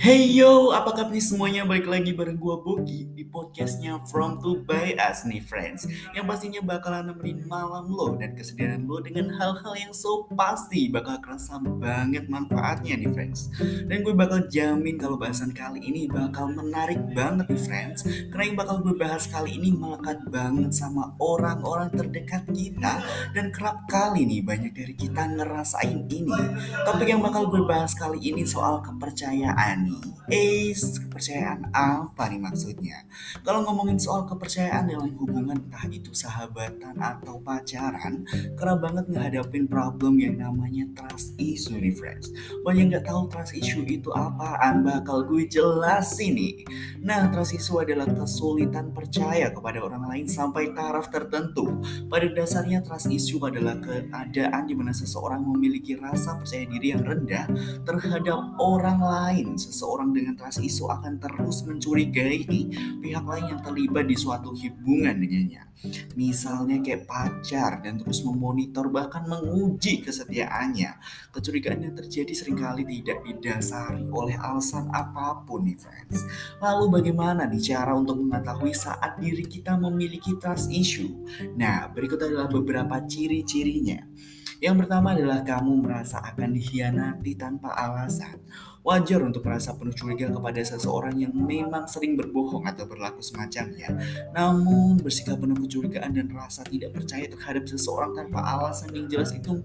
Hey yo, apa kabar semuanya? Balik lagi bareng gua Bogi di podcastnya From to By Us nih friends. Yang pastinya bakalan nemenin malam lo dan kesedihan lo dengan hal-hal yang so pasti bakal kerasa banget manfaatnya nih friends. Dan gue bakal jamin kalau bahasan kali ini bakal menarik banget nih friends. Karena yang bakal gue bahas kali ini melekat banget sama orang-orang terdekat kita Dan kerap kali nih banyak dari kita ngerasain ini. Topik yang bakal gue bahas kali ini soal kepercayaan Eh, kepercayaan apa nih maksudnya? Kalau ngomongin soal kepercayaan dalam hubungan entah itu sahabatan atau pacaran, kerap banget ngehadapin problem yang namanya trust issue nih friends. Banyak nggak tahu trust issue itu apaan, bakal gue jelasin nih. Nah, trust issue adalah kesulitan percaya kepada orang lain sampai taraf tertentu. Pada dasarnya trust issue adalah keadaan di mana seseorang memiliki rasa percaya diri yang rendah terhadap orang lain. Seseorang dengan trust issue akan terus mencurigai pihak lain yang terlibat di suatu hubungan dengannya. Misalnya kayak pacar dan terus memonitor bahkan menguji kesetiaannya. Kecurigaan yang terjadi sering kali tidak didasari oleh alasan apa pun nih friends. Lalu bagaimana nih cara untuk mengetahui saat diri kita memiliki trust issue? Nah, berikut adalah beberapa ciri-cirinya. Yang pertama adalah kamu merasa akan dikhianati tanpa alasan. Wajar untuk merasa penuh curiga kepada seseorang yang memang sering berbohong atau berlaku semacamnya. Namun, bersikap penuh kecurigaan dan rasa tidak percaya terhadap seseorang tanpa alasan yang jelas itu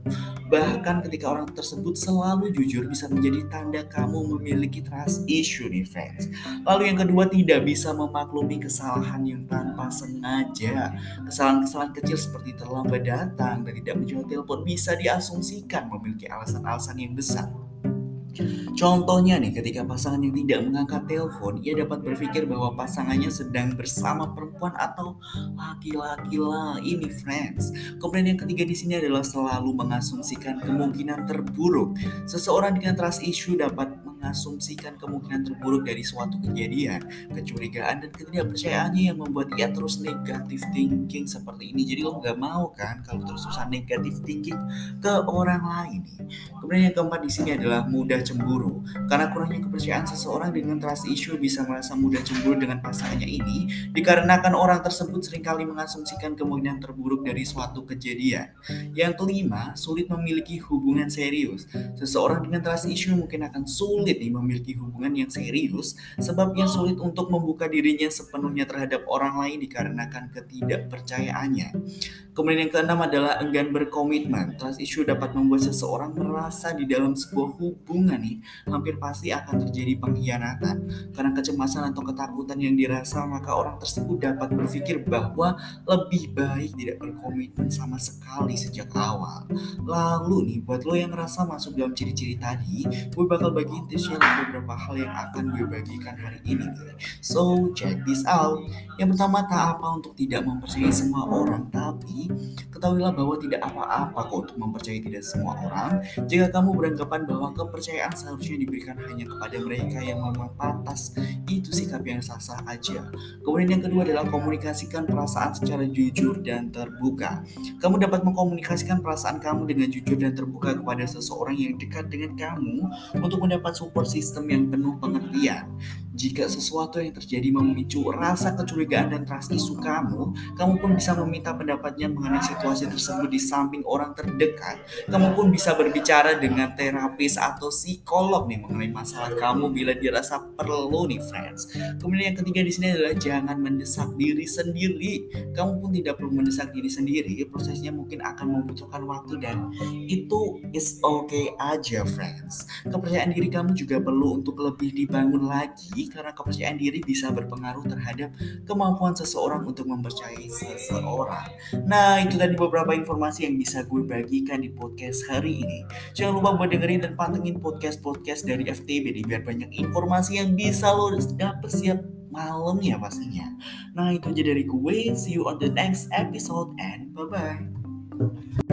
bahkan ketika orang tersebut selalu jujur bisa menjadi tanda kamu memiliki trust issue nih friends. Lalu yang kedua tidak bisa memaklumi kesalahan yang tanpa sengaja. Kesalahan-kesalahan kecil seperti terlambat datang dan tidak menjawab telepon bisa diasumsikan memiliki alasan-alasan yang besar. Contohnya nih, ketika pasangan yang tidak mengangkat telepon, ia dapat berpikir bahwa pasangannya sedang bersama perempuan atau laki-laki lain friends. Kemudian yang ketiga di sini adalah selalu mengasumsikan kemungkinan terburuk. Seseorang dengan trust issue dapat mengasumsikan kemungkinan terburuk dari suatu kejadian, kecurigaan dan ketidakpercayaannya yang membuat ia terus negatif thinking seperti ini. Jadi lo nggak mau kan kalau terus-terusan negatif thinking ke orang lain. Kemudian yang keempat di sini adalah mudah cemburu. Karena kurangnya kepercayaan seseorang dengan trust issue bisa merasa mudah cemburu dengan pasangannya ini dikarenakan orang tersebut sering kali mengasumsikan kemungkinan terburuk dari suatu kejadian. Yang kelima, sulit memiliki hubungan serius. Seseorang dengan trust issue mungkin akan sulit nih memiliki hubungan yang serius, sebabnya sulit untuk membuka dirinya sepenuhnya terhadap orang lain dikarenakan ketidakpercayaannya. Kemudian yang keenam adalah enggan berkomitmen. Trust issue dapat membuat seseorang merasa di dalam sebuah hubungan nih hampir pasti akan terjadi pengkhianatan. Karena kecemasan atau ketakutan yang dirasa, maka orang tersebut dapat berpikir bahwa lebih baik tidak berkomitmen sama sekali sejak awal. Lalu nih, buat lo yang ngerasa masuk dalam ciri-ciri tadi, gue bakal bagiin tips beberapa hal yang akan gue bagikan hari ini. So, check this out. Yang pertama, tak apa untuk tidak mempercayai semua orang, tapi ketahuilah bahwa tidak apa-apa kok untuk mempercayai tidak semua orang. Jika kamu beranggapan bahwa kepercayaan seharusnya diberikan hanya kepada mereka yang memang pantas, itu sikap yang sah-sah aja. Kemudian yang kedua adalah komunikasikan perasaan secara jujur dan terbuka. Kamu dapat mengkomunikasikan perasaan kamu dengan jujur dan terbuka kepada seseorang yang dekat dengan kamu untuk mendapat support system yang penuh pengertian. Jika sesuatu yang terjadi memicu rasa kecurigaan dan trust isu kamu, kamu pun bisa meminta pendapatnya mengenai situasi tersebut di samping orang terdekat. Kamu pun bisa berbicara dengan terapis atau psikolog nih mengenai masalah kamu bila dirasa perlu nih friends. Kemudian yang ketiga di sini adalah jangan mendesak diri sendiri. Kamu pun tidak perlu mendesak diri sendiri. Prosesnya mungkin akan membutuhkan waktu dan itu is okay aja friends. Kepercayaan diri kamu juga perlu untuk lebih dibangun lagi karena kepercayaan diri bisa berpengaruh terhadap kemampuan seseorang untuk mempercayai seseorang. Nah, itu tadi beberapa informasi yang bisa gue bagikan di podcast hari ini. Jangan lupa buat dengerin dan pantengin podcast-podcast dari FTB nih, biar banyak informasi yang bisa lo dapet siap malam ya pastinya. Nah, itu aja dari gue. See you on the next episode and bye-bye.